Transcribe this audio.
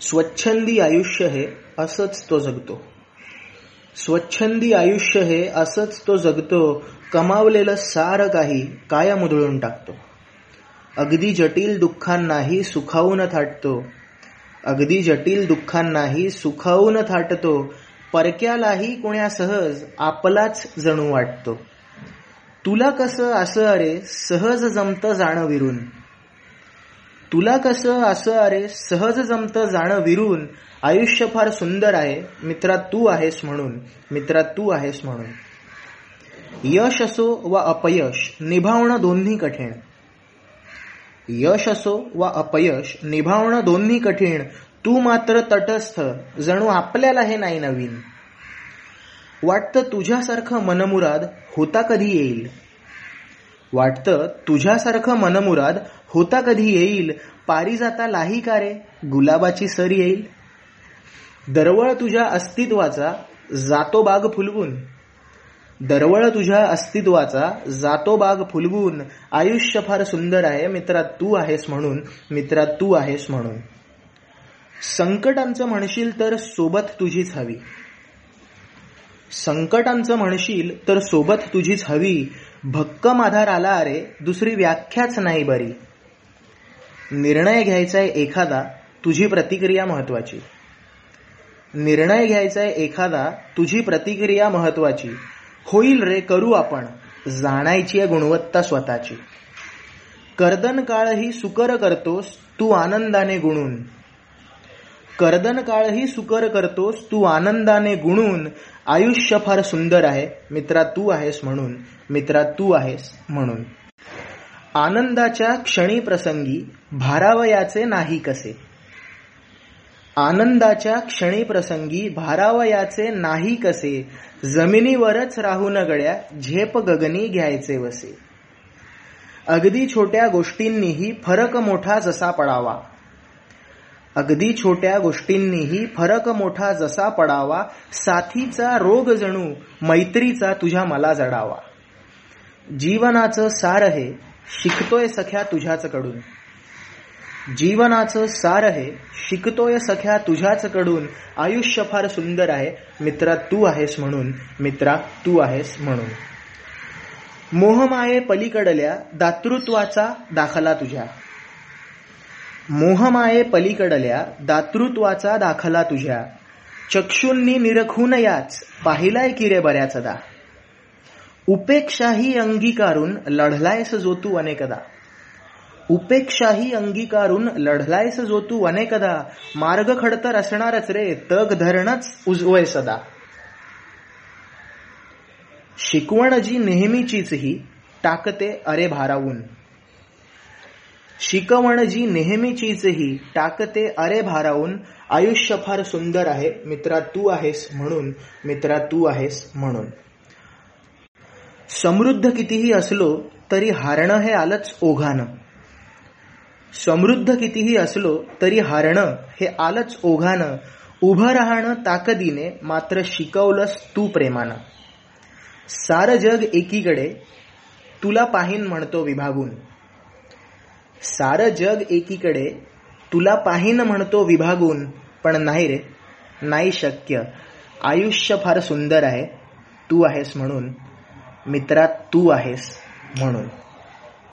स्वच्छंदी आयुष्य हे असंच तो जगतो. स्वच्छंदी आयुष्य हे असंच तो जगतो कमावलेलं सारं काही कायम उधळून टाकतो. अगदी जटिल दुःखांनाही सुखावून थाटतो. अगदी जटिल दुःखांनाही सुखावून थाटतो. परक्यालाही कोण्या सहज आपलाच जणू वाटतो. तुला कसं असं अरे सहज जमतं जाणं विरून. तुला कसं असं अरे सहज जमत जाणं विरून आयुष्य फार सुंदर आहे. मित्रा तू आहेस म्हणून. मित्रा तू आहेस म्हणून. यश असो वा अपयश निभावणं दोन्ही कठीण. यश असो वा अपयश निभावणं दोन्ही कठीण. तू मात्र तटस्थ जणू आपल्याला हे नाही नवीन. वाटतं तुझ्यासारखं मनमुराद होता कधी येईल? वाटतं तुझ्यासारखं मनमुराद होता कधी येईल? पारिजाता लाही का रे? गुलाबाची सर येईल? दरवळ तुझ्या अस्तित्वाचा जातो बाग फुलवून. दरवळ तुझ्या अस्तित्वाचा जातो बाग फुलवून. आयुष्य फार सुंदर आहे मित्रा तू आहेस म्हणून. मित्रा तू आहेस म्हणून. संकटांचं म्हणशील तर सोबत तुझीच हवी. संकटांचं म्हणशील तर सोबत तुझीच हवी. भक्कम आधार आला अरे दुसरी व्याख्याच नाही बरी. निर्णय घ्यायचाय एखादा तुझी प्रतिक्रिया महत्वाची. निर्णय घ्यायचाय एखादा तुझी प्रतिक्रिया महत्वाची. होईल रे करू आपण. जाणायची आहे गुणवत्ता स्वतःची. कर्दन काळही सुकर करतोस तू आनंदाने गुणून. कर्दन काळही सुकर करतोस तू आनंदाने गुणून आयुष्य फार सुंदर आहे. मित्रा तू आहेस म्हणून. मित्रा तू आहेस म्हणून. आनंदाच्या क्षणी प्रसंगी भारावयाचे नाही कसे? आनंदाच्या क्षणी प्रसंगी भारावयाचे नाही कसे? जमिनीवरच राहून गड्या झेप गगनी घ्यायचे वसे. अगदी छोट्या गोष्टींनीही फरक मोठा जसा पडावा. अगदी छोट्या गोष्टींनीही फरक मोठा जसा पडावा साथीचा रोग जणू मैत्रीचा तुझ्या मला जडावा. जीवनाचं सार हे शिकतोय सख्या तुझ्याच कडून जीवनाचं सार हे शिकतोय सख्या तुझ्याच कडून आयुष्य फार सुंदर आहे. मित्रा तू आहेस म्हणून. मित्रा तू आहेस म्हणून. मोहमाये पलीकडल्या दातृत्वाचा दाखला तुझ्या. मोहमाये पलीकडल्या दातृत्वाचा दाखला तुझ्या. चक्षुंनी निरखून याच पाहिलाय की रे बऱ्याचदा. उपेक्षाही अंगीकारून लढलायस जो तू अनेकदा. उपेक्षाही अंगीकारून लढलायस जो तू अनेकदा. मार्ग खडतर असणारच रे तग धरणच उजवय सदा. शिकवण जी नेहमीचीच ही टाकते अरे भारावून. शिकवण जी नेहमीचीच ही टाकते अरे भारावून. आयुष्य फार सुंदर आहे. मित्रा तू आहेस म्हणून. मित्रा तू आहेस म्हणून. समृद्ध कितीही असलो तरी हारणं हे आलंच ओघानं. समृद्ध कितीही असलो तरी हारणं हे आलंच ओघानं. उभं राहणं ताकदीने मात्र शिकवलंस तू प्रेमानं. सार जग एकीकडे तुला पाहीन म्हणतो विभागून. सारं जग एकीकडे तुला पाहीन म्हणतो विभागून पण नाही रे नाही शक्य. आयुष्य फार सुंदर आहे तू आहेस म्हणून. मित्रा तू आहेस म्हणून.